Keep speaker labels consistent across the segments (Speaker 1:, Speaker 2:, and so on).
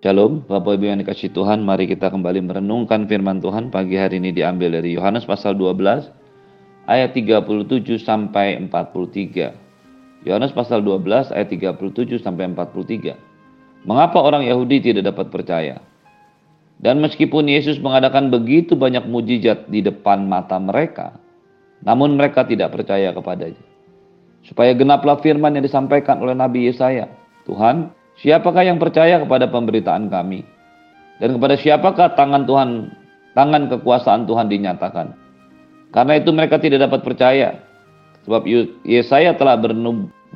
Speaker 1: Shalom, Bapak Ibu yang dikasih Tuhan, mari kita kembali merenungkan firman Tuhan pagi hari ini diambil dari Yohanes pasal 12 ayat 37 sampai 43. Yohanes pasal 12 ayat 37 sampai 43. Mengapa orang Yahudi tidak dapat percaya? Dan meskipun Yesus mengadakan begitu banyak mujizat di depan mata mereka, namun mereka tidak percaya kepadanya. Supaya genaplah firman yang disampaikan oleh Nabi Yesaya. Tuhan, Siapakah yang percaya kepada pemberitaan kami? Dan kepada siapakah tangan Tuhan, tangan kekuasaan Tuhan dinyatakan? Karena itu mereka tidak dapat percaya. Sebab Yesaya telah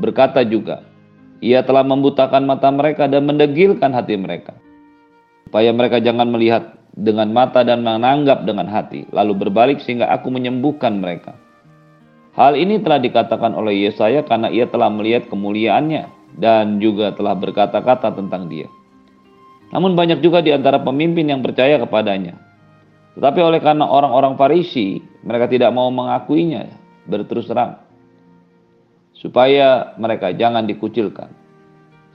Speaker 1: berkata juga, ia telah membutakan mata mereka dan mendegilkan hati mereka. Supaya mereka jangan melihat dengan mata dan menanggap dengan hati, lalu berbalik sehingga aku menyembuhkan mereka. Hal ini telah dikatakan oleh Yesaya karena ia telah melihat kemuliaannya dan juga telah berkata-kata tentang dia. Namun banyak juga di antara pemimpin yang percaya kepadanya. Tetapi oleh karena orang-orang Farisi, mereka tidak mau mengakuinya berterus terang. Supaya mereka jangan dikucilkan.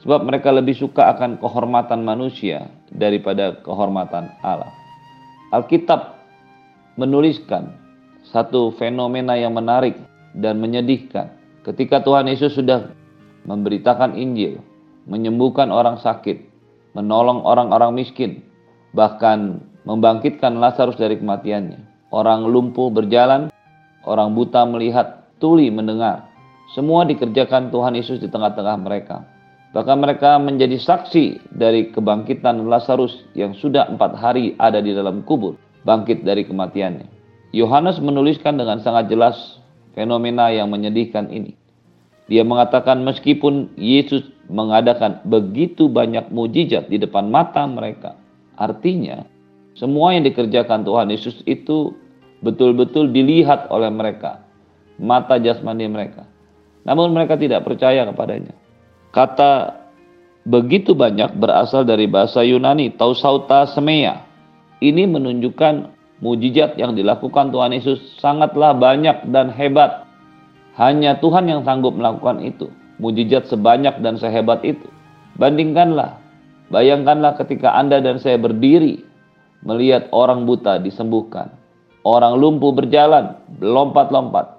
Speaker 1: Sebab mereka lebih suka akan kehormatan manusia daripada kehormatan Allah. Alkitab menuliskan satu fenomena yang menarik dan menyedihkan. Ketika Tuhan Yesus sudah memberitakan Injil, menyembuhkan orang sakit, menolong orang-orang miskin, bahkan membangkitkan Lazarus dari kematiannya. Orang lumpuh berjalan, orang buta melihat, tuli mendengar. Semua dikerjakan Tuhan Yesus di tengah-tengah mereka. Bahkan mereka menjadi saksi dari kebangkitan Lazarus yang sudah empat hari ada di dalam kubur, bangkit dari kematiannya. Yohanes menuliskan dengan sangat jelas fenomena yang menyedihkan ini. Dia mengatakan meskipun Yesus mengadakan begitu banyak mujizat di depan mata mereka. Artinya semua yang dikerjakan Tuhan Yesus itu betul-betul dilihat oleh mereka. Mata jasmani mereka. Namun mereka tidak percaya kepadanya. Kata begitu banyak berasal dari bahasa Yunani, tausauta semea. Ini menunjukkan mujizat yang dilakukan Tuhan Yesus sangatlah banyak dan hebat hanya Tuhan yang sanggup melakukan itu. Mujizat sebanyak dan sehebat itu. Bandingkanlah, bayangkanlah ketika Anda dan saya berdiri melihat orang buta disembuhkan. Orang lumpuh berjalan, lompat-lompat.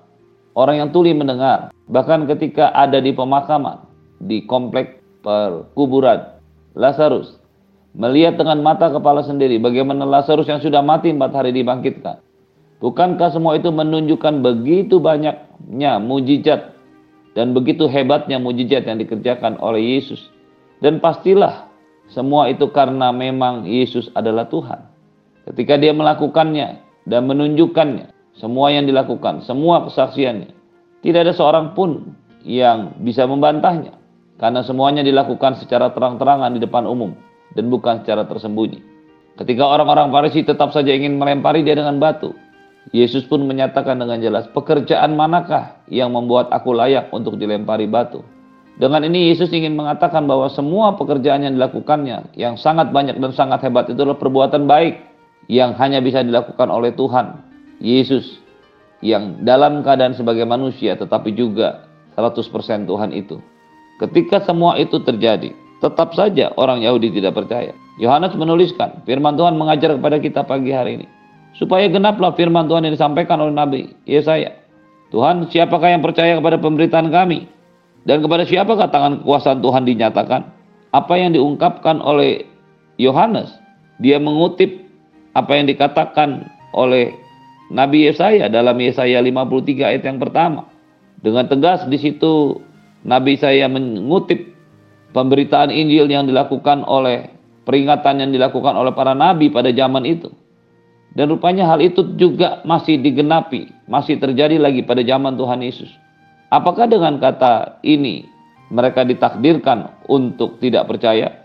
Speaker 1: Orang yang tuli mendengar. Bahkan ketika ada di pemakaman, di komplek perkuburan, Lazarus melihat dengan mata kepala sendiri bagaimana Lazarus yang sudah mati empat hari dibangkitkan. Bukankah semua itu menunjukkan begitu banyaknya mujizat dan begitu hebatnya mujizat yang dikerjakan oleh Yesus? Dan pastilah semua itu karena memang Yesus adalah Tuhan. Ketika dia melakukannya dan menunjukkannya, semua yang dilakukan, semua kesaksiannya, tidak ada seorang pun yang bisa membantahnya. Karena semuanya dilakukan secara terang-terangan di depan umum dan bukan secara tersembunyi. Ketika orang-orang Farisi tetap saja ingin melempari dia dengan batu, Yesus pun menyatakan dengan jelas, pekerjaan manakah yang membuat aku layak untuk dilempari batu? Dengan ini Yesus ingin mengatakan bahwa semua pekerjaan yang dilakukannya yang sangat banyak dan sangat hebat itu adalah perbuatan baik yang hanya bisa dilakukan oleh Tuhan. Yesus yang dalam keadaan sebagai manusia tetapi juga 100% Tuhan itu. Ketika semua itu terjadi, tetap saja orang Yahudi tidak percaya. Yohanes menuliskan, firman Tuhan mengajar kepada kita pagi hari ini supaya genaplah firman Tuhan yang disampaikan oleh Nabi Yesaya. Tuhan, siapakah yang percaya kepada pemberitaan kami? Dan kepada siapakah tangan kekuasaan Tuhan dinyatakan? Apa yang diungkapkan oleh Yohanes, dia mengutip apa yang dikatakan oleh Nabi Yesaya dalam Yesaya 53 ayat yang pertama. Dengan tegas di situ Nabi Yesaya mengutip pemberitaan Injil yang dilakukan oleh peringatan yang dilakukan oleh para nabi pada zaman itu. Dan rupanya hal itu juga masih digenapi, masih terjadi lagi pada zaman Tuhan Yesus. Apakah dengan kata ini mereka ditakdirkan untuk tidak percaya?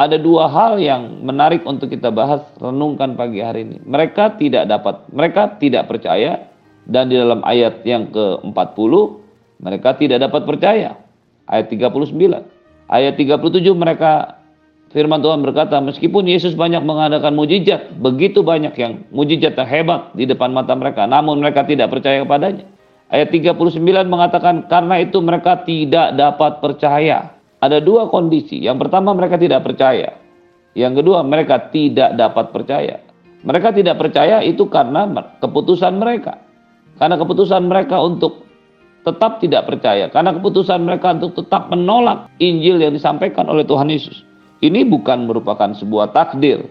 Speaker 1: Ada dua hal yang menarik untuk kita bahas, renungkan pagi hari ini. Mereka tidak dapat, mereka tidak percaya dan di dalam ayat yang ke-40 mereka tidak dapat percaya. Ayat 39. Ayat 37 mereka Firman Tuhan berkata, meskipun Yesus banyak mengadakan mujizat, begitu banyak yang mujizat yang hebat di depan mata mereka, namun mereka tidak percaya kepadanya. Ayat 39 mengatakan, karena itu mereka tidak dapat percaya. Ada dua kondisi. Yang pertama mereka tidak percaya. Yang kedua, mereka tidak dapat percaya. Mereka tidak percaya itu karena keputusan mereka. Karena keputusan mereka untuk tetap tidak percaya. Karena keputusan mereka untuk tetap menolak Injil yang disampaikan oleh Tuhan Yesus. Ini bukan merupakan sebuah takdir.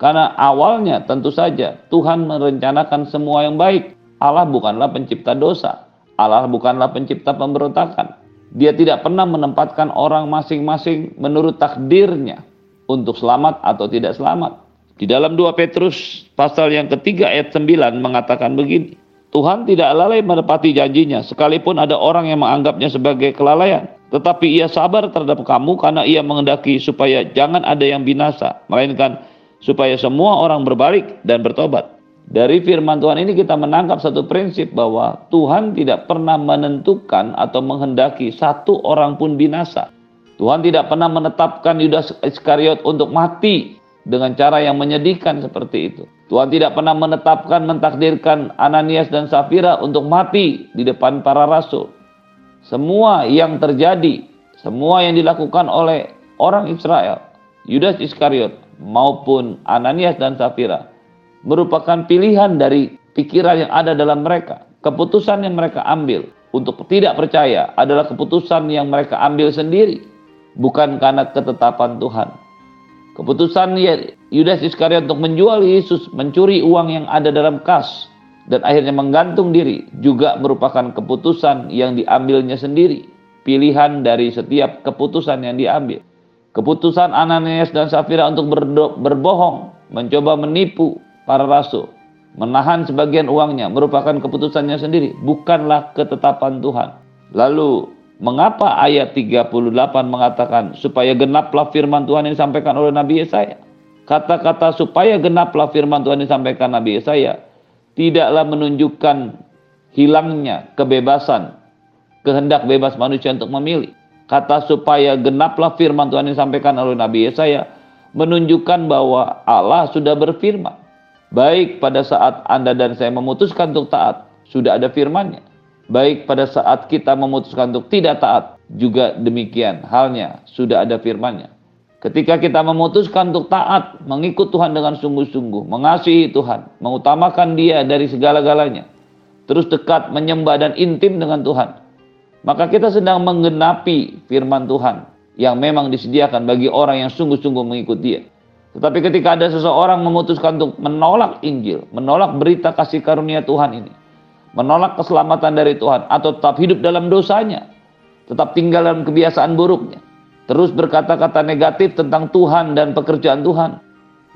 Speaker 1: Karena awalnya tentu saja Tuhan merencanakan semua yang baik. Allah bukanlah pencipta dosa. Allah bukanlah pencipta pemberontakan. Dia tidak pernah menempatkan orang masing-masing menurut takdirnya untuk selamat atau tidak selamat. Di dalam 2 Petrus pasal yang ketiga ayat 9 mengatakan begini. Tuhan tidak lalai menepati janjinya sekalipun ada orang yang menganggapnya sebagai kelalaian. Tetapi ia sabar terhadap kamu karena ia mengendaki supaya jangan ada yang binasa. Melainkan supaya semua orang berbalik dan bertobat. Dari firman Tuhan ini kita menangkap satu prinsip bahwa Tuhan tidak pernah menentukan atau menghendaki satu orang pun binasa. Tuhan tidak pernah menetapkan Yudas Iskariot untuk mati dengan cara yang menyedihkan seperti itu. Tuhan tidak pernah menetapkan, mentakdirkan Ananias dan Safira untuk mati di depan para rasul. Semua yang terjadi, semua yang dilakukan oleh orang Israel, Yudas Iskariot maupun Ananias dan Safira, merupakan pilihan dari pikiran yang ada dalam mereka. Keputusan yang mereka ambil untuk tidak percaya adalah keputusan yang mereka ambil sendiri, bukan karena ketetapan Tuhan. Keputusan Yudas Iskariot untuk menjual Yesus, mencuri uang yang ada dalam kas, dan akhirnya menggantung diri juga merupakan keputusan yang diambilnya sendiri. Pilihan dari setiap keputusan yang diambil. Keputusan Ananias dan Safira untuk berbohong, mencoba menipu, para rasul. Menahan sebagian uangnya merupakan keputusannya sendiri, bukanlah ketetapan Tuhan. Lalu, mengapa ayat 38 mengatakan supaya genaplah firman Tuhan yang disampaikan oleh Nabi Yesaya? Kata-kata supaya genaplah firman Tuhan yang disampaikan Nabi Yesaya tidaklah menunjukkan hilangnya kebebasan, kehendak bebas manusia untuk memilih. Kata supaya genaplah firman Tuhan yang disampaikan oleh Nabi Yesaya menunjukkan bahwa Allah sudah berfirman Baik pada saat Anda dan saya memutuskan untuk taat, sudah ada firmannya. Baik pada saat kita memutuskan untuk tidak taat, juga demikian halnya, sudah ada firmannya. Ketika kita memutuskan untuk taat, mengikut Tuhan dengan sungguh-sungguh, mengasihi Tuhan, mengutamakan Dia dari segala-galanya, terus dekat menyembah dan intim dengan Tuhan, maka kita sedang menggenapi firman Tuhan yang memang disediakan bagi orang yang sungguh-sungguh mengikut Dia. Tetapi ketika ada seseorang memutuskan untuk menolak Injil, menolak berita kasih karunia Tuhan ini, menolak keselamatan dari Tuhan, atau tetap hidup dalam dosanya, tetap tinggal dalam kebiasaan buruknya, terus berkata-kata negatif tentang Tuhan dan pekerjaan Tuhan,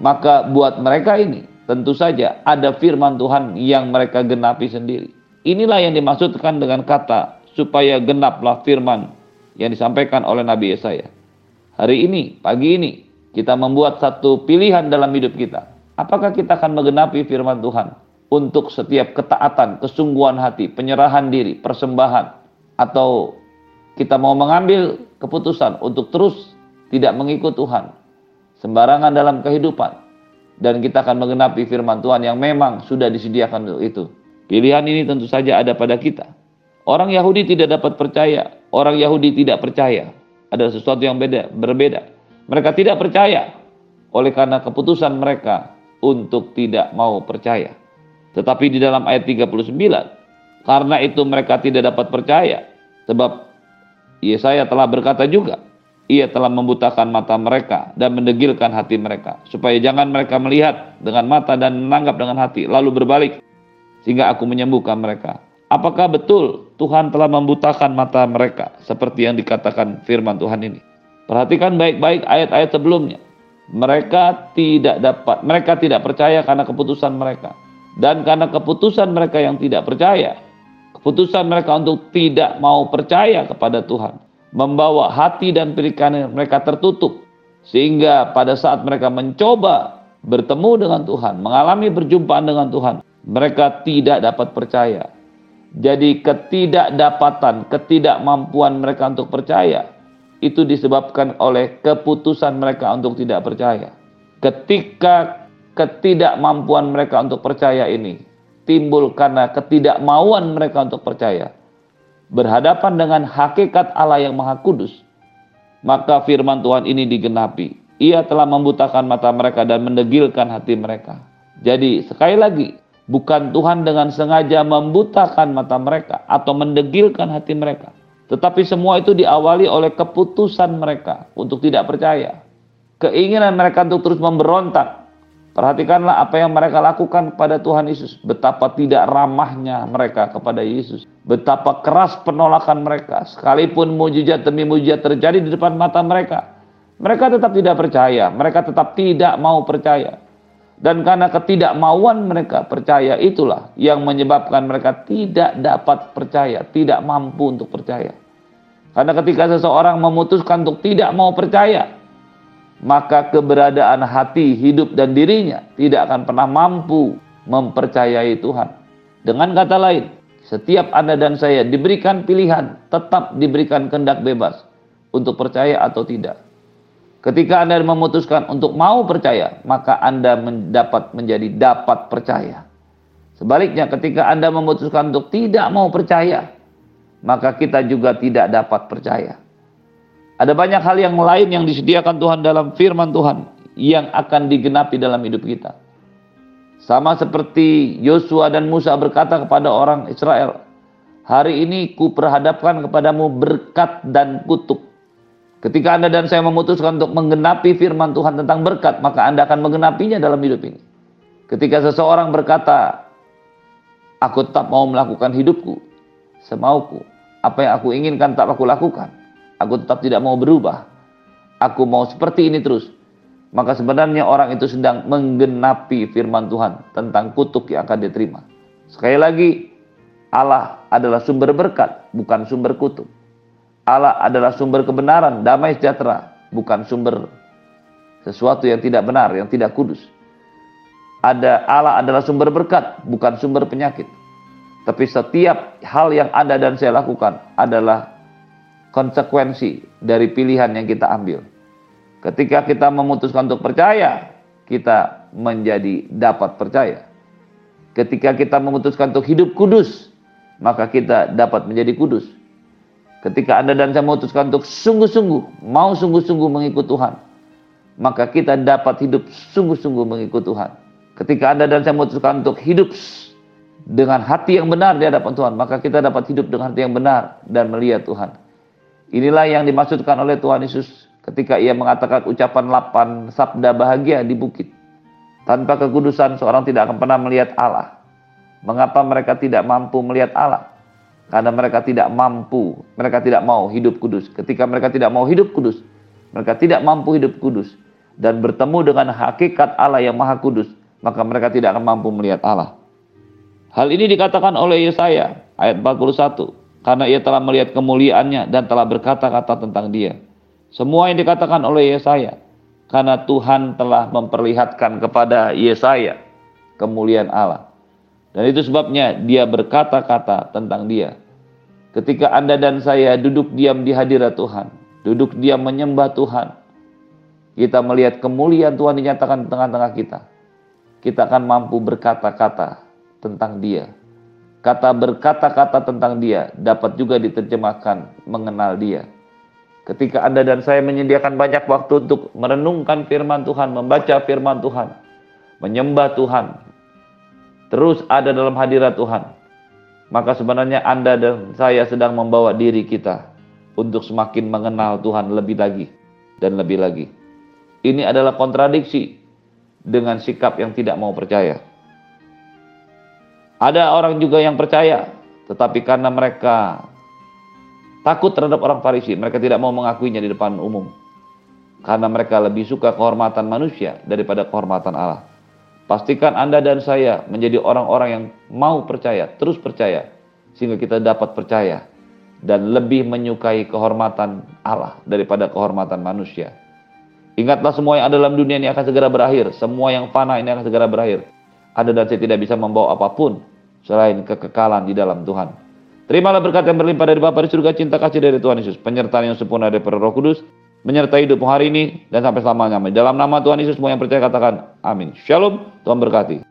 Speaker 1: maka buat mereka ini tentu saja ada firman Tuhan yang mereka genapi sendiri. Inilah yang dimaksudkan dengan kata supaya genaplah firman yang disampaikan oleh Nabi Yesaya. Hari ini, pagi ini, kita membuat satu pilihan dalam hidup kita. Apakah kita akan menggenapi firman Tuhan untuk setiap ketaatan, kesungguhan hati, penyerahan diri, persembahan, atau kita mau mengambil keputusan untuk terus tidak mengikut Tuhan, sembarangan dalam kehidupan, dan kita akan menggenapi firman Tuhan yang memang sudah disediakan untuk itu. Pilihan ini tentu saja ada pada kita. Orang Yahudi tidak dapat percaya, orang Yahudi tidak percaya. Ada sesuatu yang beda, berbeda. Mereka tidak percaya oleh karena keputusan mereka untuk tidak mau percaya. Tetapi di dalam ayat 39, karena itu mereka tidak dapat percaya. Sebab Yesaya telah berkata juga, ia telah membutakan mata mereka dan mendegilkan hati mereka. Supaya jangan mereka melihat dengan mata dan menanggap dengan hati, lalu berbalik. Sehingga aku menyembuhkan mereka. Apakah betul Tuhan telah membutakan mata mereka seperti yang dikatakan firman Tuhan ini? Perhatikan baik-baik ayat-ayat sebelumnya. Mereka tidak dapat, mereka tidak percaya karena keputusan mereka. Dan karena keputusan mereka yang tidak percaya, keputusan mereka untuk tidak mau percaya kepada Tuhan, membawa hati dan pikiran mereka tertutup. Sehingga pada saat mereka mencoba bertemu dengan Tuhan, mengalami perjumpaan dengan Tuhan, mereka tidak dapat percaya. Jadi ketidakdapatan, ketidakmampuan mereka untuk percaya itu disebabkan oleh keputusan mereka untuk tidak percaya. Ketika ketidakmampuan mereka untuk percaya ini timbul karena ketidakmauan mereka untuk percaya, berhadapan dengan hakikat Allah yang Maha Kudus, maka firman Tuhan ini digenapi. ia telah membutakan mata mereka dan mendegilkan hati mereka. Jadi sekali lagi, bukan Tuhan dengan sengaja membutakan mata mereka atau mendegilkan hati mereka. Tetapi semua itu diawali oleh keputusan mereka untuk tidak percaya. Keinginan mereka untuk terus memberontak Perhatikanlah apa yang mereka lakukan kepada Tuhan Yesus. Betapa tidak ramahnya mereka kepada Yesus. Betapa keras penolakan mereka. Sekalipun mujizat demi mujizat terjadi di depan mata mereka. Mereka tetap tidak percaya. Mereka tetap tidak mau percaya. Dan karena ketidakmauan mereka percaya itulah yang menyebabkan mereka tidak dapat percaya. Tidak mampu untuk percaya. Karena ketika seseorang memutuskan untuk tidak mau percaya, maka keberadaan hati, hidup, dan dirinya tidak akan pernah mampu mempercayai Tuhan. Dengan kata lain, setiap Anda dan saya diberikan pilihan, tetap diberikan kehendak bebas untuk percaya atau tidak. Ketika Anda memutuskan untuk mau percaya, maka Anda mendapat menjadi dapat percaya. Sebaliknya, ketika Anda memutuskan untuk tidak mau percaya, maka kita juga tidak dapat percaya. Ada banyak hal yang lain yang disediakan Tuhan dalam firman Tuhan yang akan digenapi dalam hidup kita. Sama seperti Yosua dan Musa berkata kepada orang Israel, Hari ini ku perhadapkan kepadamu berkat dan kutuk. Ketika Anda dan saya memutuskan untuk menggenapi firman Tuhan tentang berkat, maka Anda akan menggenapinya dalam hidup ini. Ketika seseorang berkata, Aku tetap mau melakukan hidupku, semauku, apa yang aku inginkan tak aku lakukan Aku tetap tidak mau berubah. Aku mau seperti ini terus. Maka sebenarnya orang itu sedang menggenapi firman Tuhan tentang kutuk yang akan diterima. Sekali lagi, Allah adalah sumber berkat, bukan sumber kutuk. Allah adalah sumber kebenaran, damai sejahtera, bukan sumber sesuatu yang tidak benar, yang tidak kudus. Ada Allah adalah sumber berkat, bukan sumber penyakit. Tapi setiap hal yang Anda dan saya lakukan adalah konsekuensi dari pilihan yang kita ambil. Ketika kita memutuskan untuk percaya, kita menjadi dapat percaya. Ketika kita memutuskan untuk hidup kudus, maka kita dapat menjadi kudus. Ketika Anda dan saya memutuskan untuk sungguh-sungguh, mau sungguh-sungguh mengikut Tuhan, maka kita dapat hidup sungguh-sungguh mengikut Tuhan. Ketika Anda dan saya memutuskan untuk hidup dengan hati yang benar di hadapan Tuhan, maka kita dapat hidup dengan hati yang benar dan melihat Tuhan. Inilah yang dimaksudkan oleh Tuhan Yesus ketika ia mengatakan ucapan 8 sabda bahagia di bukit. Tanpa kekudusan seorang tidak akan pernah melihat Allah. Mengapa mereka tidak mampu melihat Allah? Karena mereka tidak mampu, mereka tidak mau hidup kudus. Ketika mereka tidak mau hidup kudus, mereka tidak mampu hidup kudus dan bertemu dengan hakikat Allah yang maha kudus, maka mereka tidak akan mampu melihat Allah. Hal ini dikatakan oleh Yesaya ayat 41 karena ia telah melihat kemuliaannya dan telah berkata-kata tentang dia. Semua yang dikatakan oleh Yesaya, karena Tuhan telah memperlihatkan kepada Yesaya kemuliaan Allah. Dan itu sebabnya dia berkata-kata tentang dia. Ketika Anda dan saya duduk diam di hadirat Tuhan, duduk diam menyembah Tuhan, kita melihat kemuliaan Tuhan dinyatakan di tengah-tengah kita. Kita akan mampu berkata-kata tentang dia Kata berkata-kata tentang dia dapat juga diterjemahkan mengenal dia. Ketika Anda dan saya menyediakan banyak waktu untuk merenungkan firman Tuhan, membaca firman Tuhan, menyembah Tuhan, terus ada dalam hadirat Tuhan, maka sebenarnya Anda dan saya sedang membawa diri kita untuk semakin mengenal Tuhan lebih lagi dan lebih lagi. Ini adalah kontradiksi dengan sikap yang tidak mau percaya. Ada orang juga yang percaya, tetapi karena mereka takut terhadap orang Farisi, mereka tidak mau mengakuinya di depan umum. Karena mereka lebih suka kehormatan manusia daripada kehormatan Allah. Pastikan Anda dan saya menjadi orang-orang yang mau percaya, terus percaya, sehingga kita dapat percaya dan lebih menyukai kehormatan Allah daripada kehormatan manusia. Ingatlah semua yang ada dalam dunia ini akan segera berakhir. Semua yang fana ini akan segera berakhir. Ada dan saya tidak bisa membawa apa pun selain kekekalan di dalam Tuhan. Terimalah berkat yang berlimpah dari Bapa di surga, cinta kasih dari Tuhan Yesus, penyertaan yang sempurna dari Roh Kudus, menyertai hidup hari ini dan sampai selamanya. Dalam nama Tuhan Yesus semua yang percaya katakan amin. Shalom, Tuhan berkati.